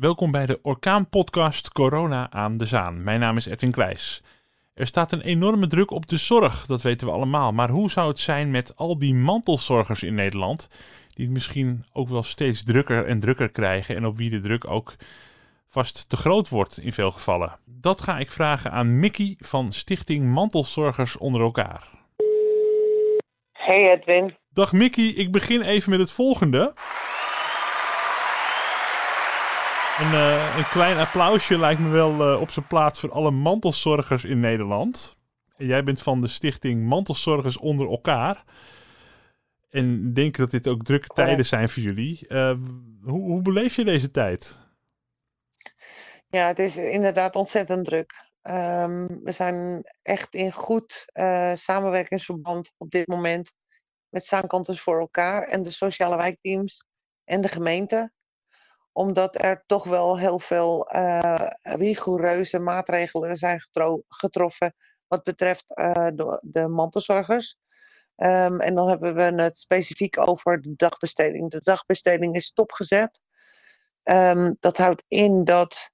Welkom bij de Orkaan-podcast Corona aan de Zaan. Mijn naam is Edwin Kleijs. Er staat een enorme druk op de zorg, dat weten we allemaal. Maar hoe zou het zijn met al die mantelzorgers in Nederland, die het misschien ook wel steeds drukker en drukker krijgen en op wie de druk ook vast te groot wordt in veel gevallen? Dat ga ik vragen aan Mickey van Stichting Mantelzorgers onder elkaar. Hey Edwin. Dag Mickey, ik begin even met het volgende. Een, uh, een klein applausje lijkt me wel uh, op zijn plaats voor alle mantelzorgers in Nederland. En jij bent van de stichting Mantelzorgers onder elkaar. En denk dat dit ook drukke tijden zijn voor jullie. Uh, hoe, hoe beleef je deze tijd? Ja, het is inderdaad ontzettend druk. Um, we zijn echt in goed samenwerkingsverband op dit moment met Zaankanters voor elkaar en de sociale wijkteams en de gemeente omdat er toch wel heel veel uh, rigoureuze maatregelen zijn getroffen wat betreft uh, de, de, mantelzorgers. Um, en dan hebben we het specifiek over de dagbesteding. De dagbesteding is stopgezet. Um, dat houdt in dat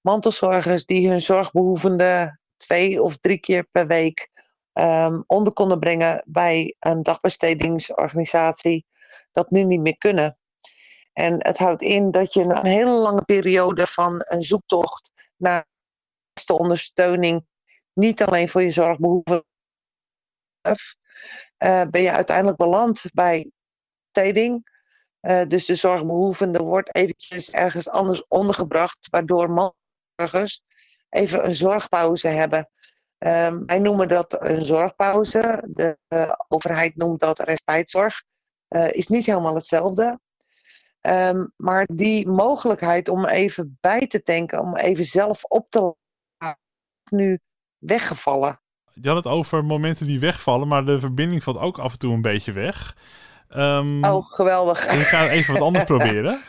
mantelzorgers die hun zorgbehoevende twee of drie keer per week um, onder konden brengen bij een dagbestedingsorganisatie, dat nu niet meer kunnen. En het houdt in dat je na een hele lange periode van een zoektocht naar de ondersteuning, niet alleen voor je zorgbehoeven, uh, ben je uiteindelijk beland bij steding. Uh, dus de zorgbehoevende wordt eventjes ergens anders ondergebracht, waardoor mantelzorgers even een zorgpauze hebben. Um, wij noemen dat een zorgpauze. De uh, overheid noemt dat respijtzorg. Uh, is niet helemaal hetzelfde. Um, maar die mogelijkheid om even bij te tanken, om even zelf op te laten, is nu weggevallen. Je had het over momenten die wegvallen, maar de verbinding valt ook af en toe een beetje weg. Um, oh, geweldig. Ik ga even wat anders proberen.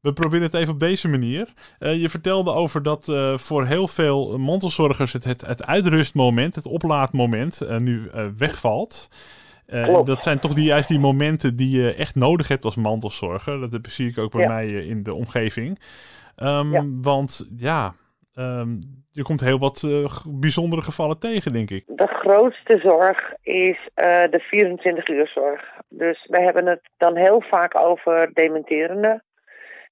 We proberen het even op deze manier. Uh, je vertelde over dat uh, voor heel veel mantelzorgers het, het, het uitrustmoment, het oplaadmoment, uh, nu wegvalt. Uh, dat zijn toch die, juist die momenten die je echt nodig hebt als mantelzorger. Dat zie ik ook bij mij uh, in de omgeving. Um, ja. Want ja, um, je komt heel wat uh, bijzondere gevallen tegen, denk ik. De grootste zorg is de 24 uur zorg. Dus we hebben het dan heel vaak over dementerenden.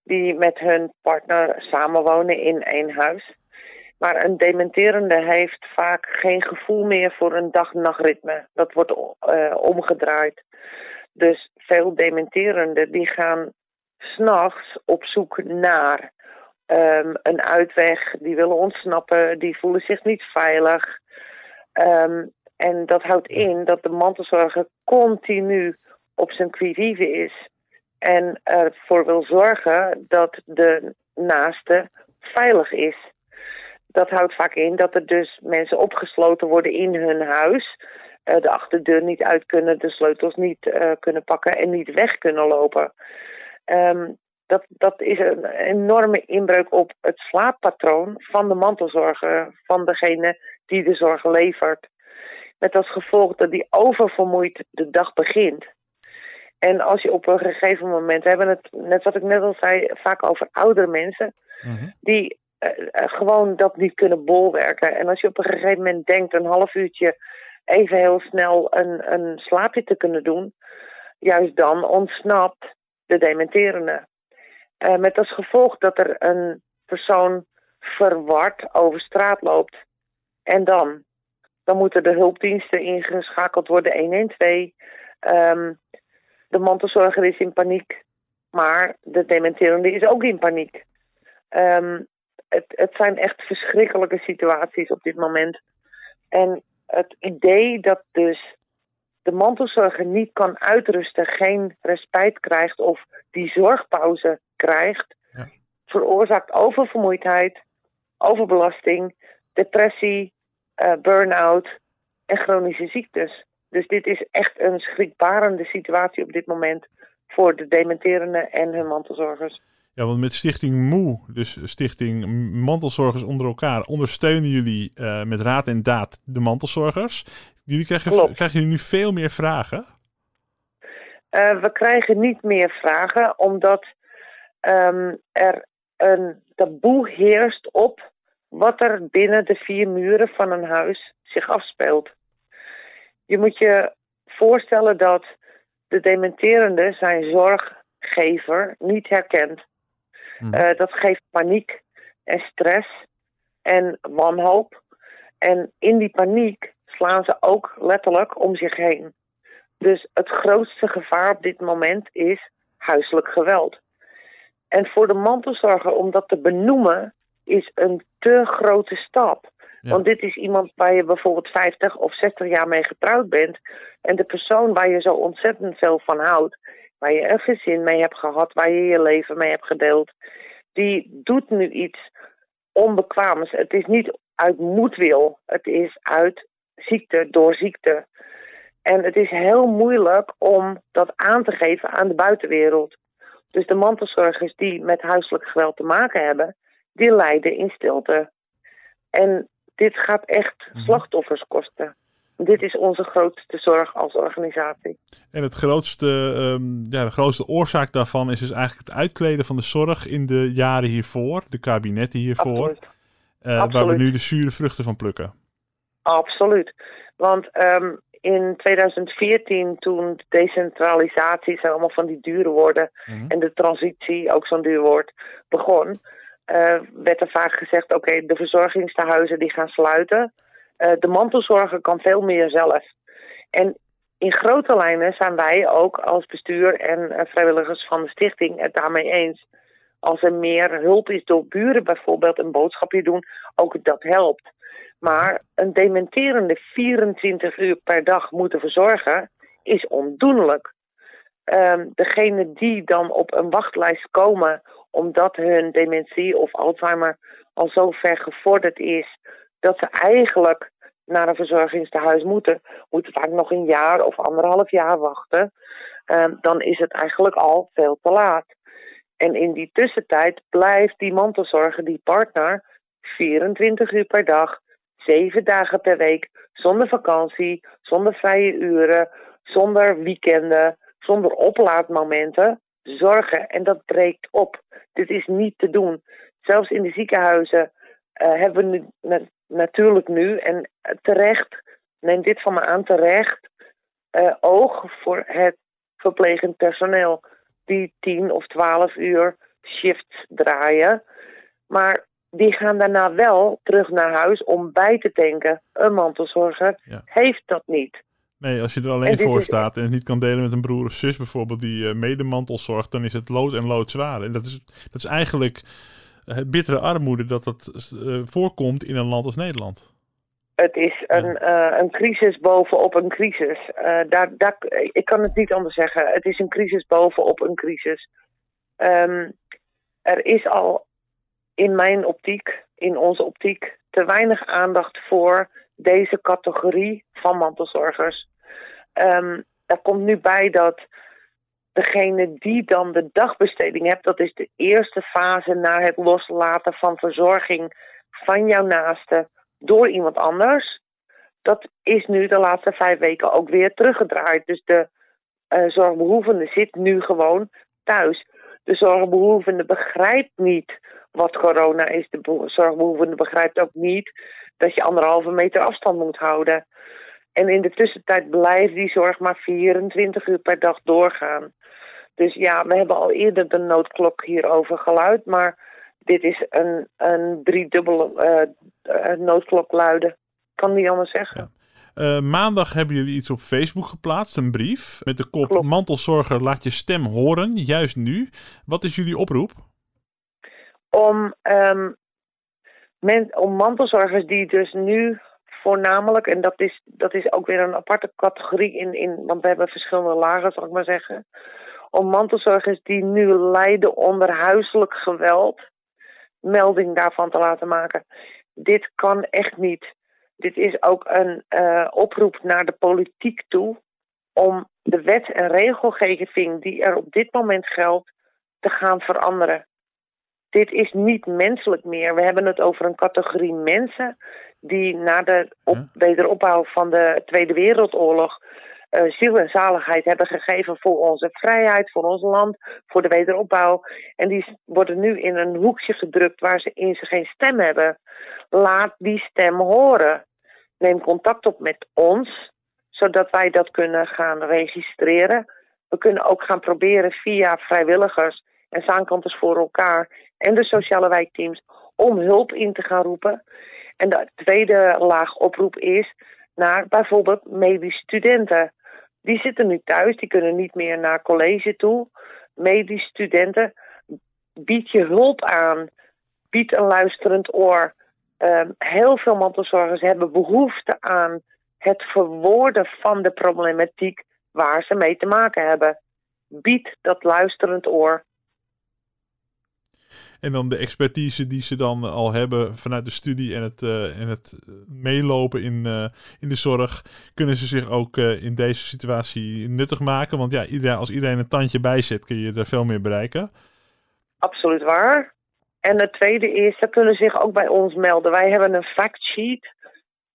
Die met hun partner samenwonen in één huis. Maar een dementerende heeft vaak geen gevoel meer voor een dag-nachtritme. Dat wordt uh, omgedraaid. Dus veel dementerenden die gaan s'nachts op zoek naar um, een uitweg. Die willen ontsnappen, die voelen zich niet veilig. Um, en dat houdt in dat de mantelzorger continu op zijn qui is. En ervoor wil zorgen dat de naaste veilig is dat houdt vaak in dat er dus mensen opgesloten worden in hun huis. Uh, de achterdeur niet uit kunnen, de sleutels niet uh, kunnen pakken en niet weg kunnen lopen. Um, dat, dat is een enorme inbreuk op het slaappatroon van de mantelzorger, van degene die de zorg levert. Met als gevolg dat die oververmoeid de dag begint. En als je op een gegeven moment, we hebben het, net wat ik net al zei, vaak over oudere mensen, -hmm. die uh, gewoon dat niet kunnen bolwerken. En als je op een gegeven moment denkt een half uurtje even heel snel een, een slaapje te kunnen doen, juist dan ontsnapt de dementerende. Uh, met als gevolg dat er een persoon verward over straat loopt. En dan? Dan moeten de hulpdiensten ingeschakeld worden, 112. Um, de mantelzorger is in paniek, maar de dementerende is ook in paniek. Um, het, het zijn echt verschrikkelijke situaties op dit moment. En het idee dat dus de mantelzorger niet kan uitrusten, geen respijt krijgt of die zorgpauze krijgt, ja. veroorzaakt oververmoeidheid, overbelasting, depressie, uh, burn-out en chronische ziektes. Dus dit is echt een schrikbarende situatie op dit moment voor de dementerenden en hun mantelzorgers. Ja, want met Stichting Moe, dus Stichting Mantelzorgers onder elkaar, ondersteunen jullie uh, met raad en daad de mantelzorgers. Jullie krijgen, krijgen jullie nu veel meer vragen? Uh, we krijgen niet meer vragen, omdat um, er een taboe heerst op wat er binnen de vier muren van een huis zich afspeelt. Je moet je voorstellen dat de dementerende zijn zorggever niet herkent. Hmm. Uh, dat geeft paniek en stress en wanhoop. En in die paniek slaan ze ook letterlijk om zich heen. Dus het grootste gevaar op dit moment is huiselijk geweld. En voor de mantelzorger om dat te benoemen is een te grote stap. Want dit is iemand waar je bijvoorbeeld 50 of 60 jaar mee getrouwd bent. En de persoon waar je zo ontzettend veel van houdt, waar je een gezin mee hebt gehad, waar je je leven mee hebt gedeeld, die doet nu iets onbekwaams. Het is niet uit moedwil, het is uit ziekte, door ziekte. En het is heel moeilijk om dat aan te geven aan de buitenwereld. Dus de mantelzorgers die met huiselijk geweld te maken hebben, die lijden in stilte. En dit gaat echt mhm. slachtoffers kosten. Dit is onze grootste zorg als organisatie. En het grootste, um, ja, de grootste oorzaak daarvan is dus eigenlijk het uitkleden van de zorg in de jaren hiervoor, de kabinetten hiervoor. Uh, waar we nu de zure vruchten van plukken. Absoluut. Want um, in 2014, toen de decentralisatie, zijn allemaal van die dure woorden, mhm. en de transitie, ook zo'n duur woord, begon, uh, werd er vaak gezegd: oké, de verzorgingstehuizen die gaan sluiten. Uh, de mantelzorger kan veel meer zelf. En in grote lijnen zijn wij ook als bestuur en uh, vrijwilligers van de stichting het daarmee eens. Als er meer hulp is door buren bijvoorbeeld een boodschapje doen, ook dat helpt. Maar een dementerende 24 uur per dag moeten verzorgen is ondoenlijk. Um, degene die dan op een wachtlijst komen omdat hun dementie of Alzheimer al zo ver gevorderd is dat ze eigenlijk naar een verzorgingstehuis moeten, moeten vaak nog een jaar of anderhalf jaar wachten. Um, dan is het eigenlijk al veel te laat. En in die tussentijd blijft die mantelzorger, die partner, 24 uur per dag zeven dagen per week, zonder vakantie, zonder vrije uren, zonder weekenden, zonder oplaadmomenten, zorgen. En dat breekt op. Dit is niet te doen. Zelfs in de ziekenhuizen uh, hebben we nu, natuurlijk nu, en terecht, neem dit van me aan, terecht, uh, oog voor het verplegend personeel. Die tien of twaalf uur shifts draaien. Maar die gaan daarna wel terug naar huis om bij te tanken. Een mantelzorger heeft dat niet. Nee, als je er alleen voor staat en het niet kan delen met een broer of zus bijvoorbeeld die uh, mede mantelzorgt, dan is het lood en lood zwaar. En dat is, dat is eigenlijk bittere armoede dat dat uh, voorkomt in een land als Nederland. Het is een, ja. een crisis bovenop een crisis. daar, daar, ik kan het niet anders zeggen. Het is een crisis bovenop een crisis. Um, er is al in mijn optiek, in onze optiek, te weinig aandacht voor deze categorie van mantelzorgers. Um, er komt nu bij dat degene die dan de dagbesteding hebt, dat is de eerste fase naar het loslaten van verzorging van jouw naaste door iemand anders. Dat is nu de laatste vijf weken ook weer teruggedraaid. Dus de uh, zorgbehoevende zit nu gewoon thuis. De zorgbehoevende begrijpt niet wat corona is. De zorgbehoevende begrijpt ook niet dat je anderhalve meter afstand moet houden. En in de tussentijd blijft die zorg maar 24 uur per dag doorgaan. Dus ja, we hebben al eerder de noodklok hierover geluid, maar dit is een, een driedubbele uh, noodklok luiden. Kan niet anders zeggen. Uh, maandag hebben jullie iets op Facebook geplaatst, een brief met de kop Mantelzorger laat je stem horen, juist nu. Wat is jullie oproep? om, um, men, om mantelzorgers die dus nu voornamelijk, en dat is, dat is ook weer een aparte categorie in, in, want we hebben verschillende lagen, zal ik maar zeggen. Om mantelzorgers die nu lijden onder huiselijk geweld, melding daarvan te laten maken. Dit kan echt niet. Dit is ook een uh, oproep naar de politiek toe om de wet en regelgeving die er op dit moment geldt te gaan veranderen dit is niet menselijk meer. We hebben het over een categorie mensen die na de op, wederopbouw van de Tweede Wereldoorlog uh, ziel en zaligheid hebben gegeven voor onze vrijheid, voor ons land, voor de wederopbouw. En die worden nu in een hoekje gedrukt waar ze in ze geen stem hebben. Laat die stem horen. Neem contact op met ons, zodat wij dat kunnen gaan registreren. We kunnen ook gaan proberen via vrijwilligers en zaankanters voor elkaar en de sociale wijkteams om hulp in te gaan roepen. En de tweede laag oproep is naar bijvoorbeeld medische studenten. Die zitten nu thuis, die kunnen niet meer naar college toe. Medische studenten, bied je hulp aan. Bied een luisterend oor. Um, heel veel mantelzorgers hebben behoefte aan het verwoorden van de problematiek waar ze mee te maken hebben. Bied dat luisterend oor. En dan de expertise die ze dan al hebben vanuit de studie en het, uh, en het meelopen in, in de zorg, kunnen ze zich ook in deze situatie nuttig maken. Want ja, als iedereen een tandje bijzet, kun je er veel meer bereiken. Absoluut waar. En het tweede is, ze kunnen zich ook bij ons melden. Wij hebben een factsheet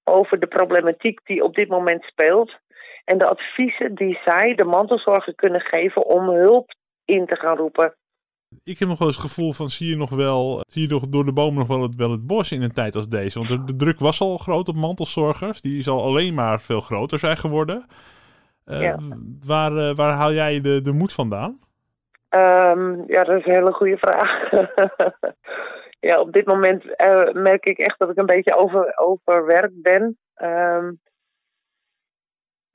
over de problematiek die op dit moment speelt. En de adviezen die zij, de mantelzorger, kunnen geven om hulp in te gaan roepen. Ik heb nog wel eens het gevoel van, zie je nog wel, zie je nog door de bomen nog wel het, wel het bos in een tijd als deze? Want de, druk was al groot op mantelzorgers. Die zal alleen maar veel groter zijn geworden. Uh, waar, uh, waar haal jij de, de moed vandaan? Um, ja, dat is een hele goede vraag. ja, op dit moment uh, merk ik echt dat ik een beetje over, overwerkt ben. Um,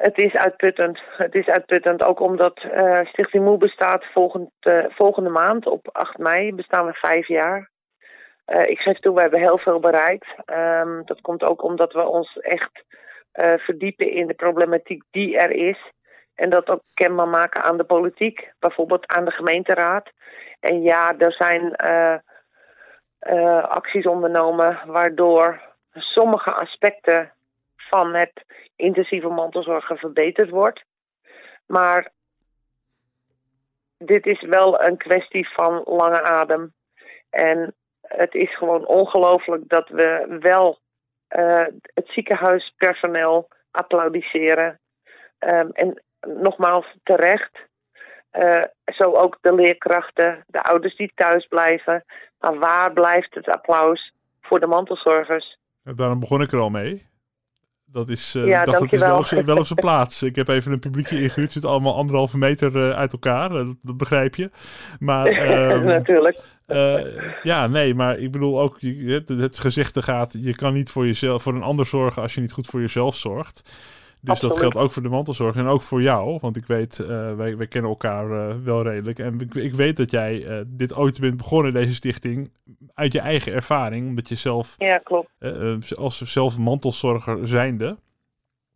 het is uitputtend. Het is uitputtend ook omdat uh, Stichting Moe bestaat volgend, uh, volgende maand. Op 8 mei bestaan we vijf jaar. Uh, ik geef toe, we hebben heel veel bereikt. Um, dat komt ook omdat we ons echt verdiepen in de problematiek die er is. En dat ook kenbaar maken aan de politiek, bijvoorbeeld aan de gemeenteraad. En ja, er zijn acties ondernomen waardoor sommige aspecten van het intensieve mantelzorgen verbeterd wordt. Maar dit is wel een kwestie van lange adem. En het is gewoon ongelooflijk dat we wel uh, het ziekenhuispersoneel applaudisseren. Um, en nogmaals terecht. Uh, zo ook de leerkrachten, de ouders die thuis blijven. Maar waar blijft het applaus voor de mantelzorgers? Daarom begon ik er al mee. Dat is, uh, ja, dacht, het is wel op, wel op zijn plaats. Ik heb even een publiekje ingehuurd. Het zit allemaal anderhalve meter uh, uit elkaar. Uh, dat, begrijp je. Maar, um, Natuurlijk. ja, nee, maar ik bedoel ook, het, het gezegde gaat, je kan niet voor jezelf, voor een ander zorgen als je niet goed voor jezelf zorgt. Dus dat geldt ook voor de mantelzorg en ook voor jou. Want ik weet, uh, wij, wij kennen elkaar uh, wel redelijk. En ik, ik weet dat jij uh, dit ooit bent begonnen, deze stichting, uit je eigen ervaring. Omdat je zelf, ja, klopt. als zelf mantelzorger zijnde.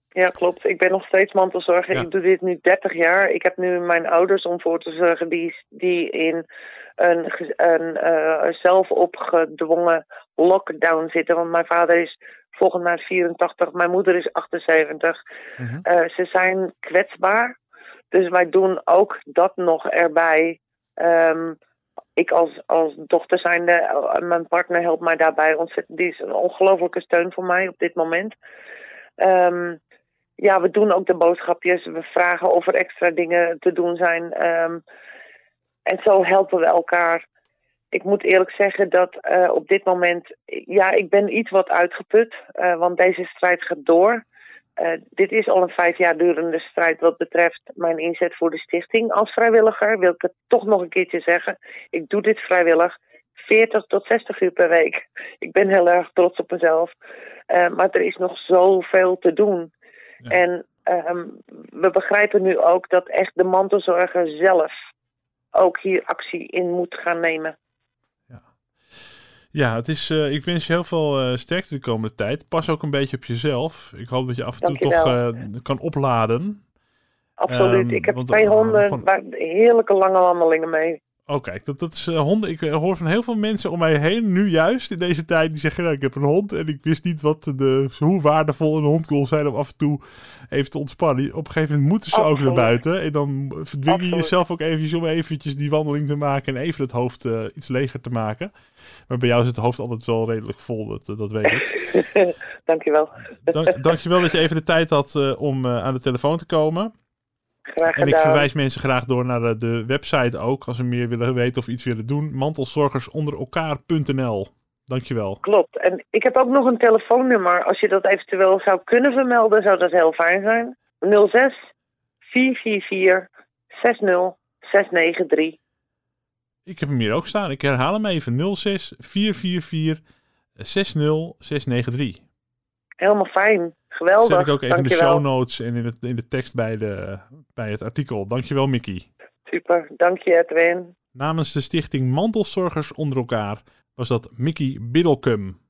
Ja, klopt. Ik ben nog steeds mantelzorger. Ja. Ik doe dit nu 30 jaar. Ik heb nu mijn ouders om voor te zorgen die, die in een, een zelf opgedwongen lockdown zitten. Want mijn vader is volgens mij 84, mijn moeder is 78. Mm -hmm. uh, ze zijn kwetsbaar. Dus wij doen ook dat nog erbij. Um, ik als, als dochter zijnde, uh, mijn partner helpt mij daarbij ontzettend. Die is een ongelofelijke steun voor mij op dit moment. Um, ja, we doen ook de boodschapjes. We vragen of er extra dingen te doen zijn. Um, en zo helpen we elkaar ik moet eerlijk zeggen dat uh, op dit moment, ja, ik ben iets wat uitgeput, uh, want deze strijd gaat door. Uh, dit is al een vijf jaar durende strijd wat betreft mijn inzet voor de stichting. Als vrijwilliger wil ik het toch nog een keertje zeggen. Ik doe dit vrijwillig, 40 tot 60 uur per week. Ik ben heel erg trots op mezelf. maar er is nog zoveel te doen. Ja. En um, we begrijpen nu ook dat echt de mantelzorger zelf ook hier actie in moet gaan nemen. Ja, het is, uh, ik wens je heel veel uh, sterkte de komende tijd. Pas ook een beetje op jezelf. Ik hoop dat je af en toe toch uh, kan opladen. Absoluut. Um, ik heb want, twee honden gewoon... waar heerlijke lange wandelingen mee. Oh, kijk, dat, dat is uh, honden. Ik uh, hoor van heel veel mensen om mij heen, nu juist in deze tijd, die zeggen: nou, Ik heb een hond en ik wist niet wat de, hoe waardevol een hond kon zijn om af en toe even te ontspannen. Op een gegeven moment moeten ze ook naar buiten. En dan verdwing je jezelf ook eventjes om eventjes die wandeling te maken en even het hoofd uh, iets leger te maken. Maar bij jou is het hoofd altijd wel redelijk vol, dat, dat weet ik. dankjewel. Dank, dankjewel dat je even de tijd had om aan de telefoon te komen. En ik verwijs mensen graag door naar de, de, website ook, als ze meer willen weten of iets willen doen. Mantelzorgersonderelkaar.nl. Dankjewel. Klopt. En ik heb ook nog een telefoonnummer. Als je dat eventueel zou kunnen vermelden, zou dat heel fijn zijn. 06 444 60 693. Ik heb hem hier ook staan. Ik herhaal hem even. 06 444 60 693. Helemaal fijn. Geweldig. Zet ik ook even in de show notes en in, het, in de tekst bij, de, bij het artikel. Dankjewel, Mickey. Super, dank je, Edwin. Namens de stichting Mantelzorgers onder elkaar was dat Mickey Biddelkum.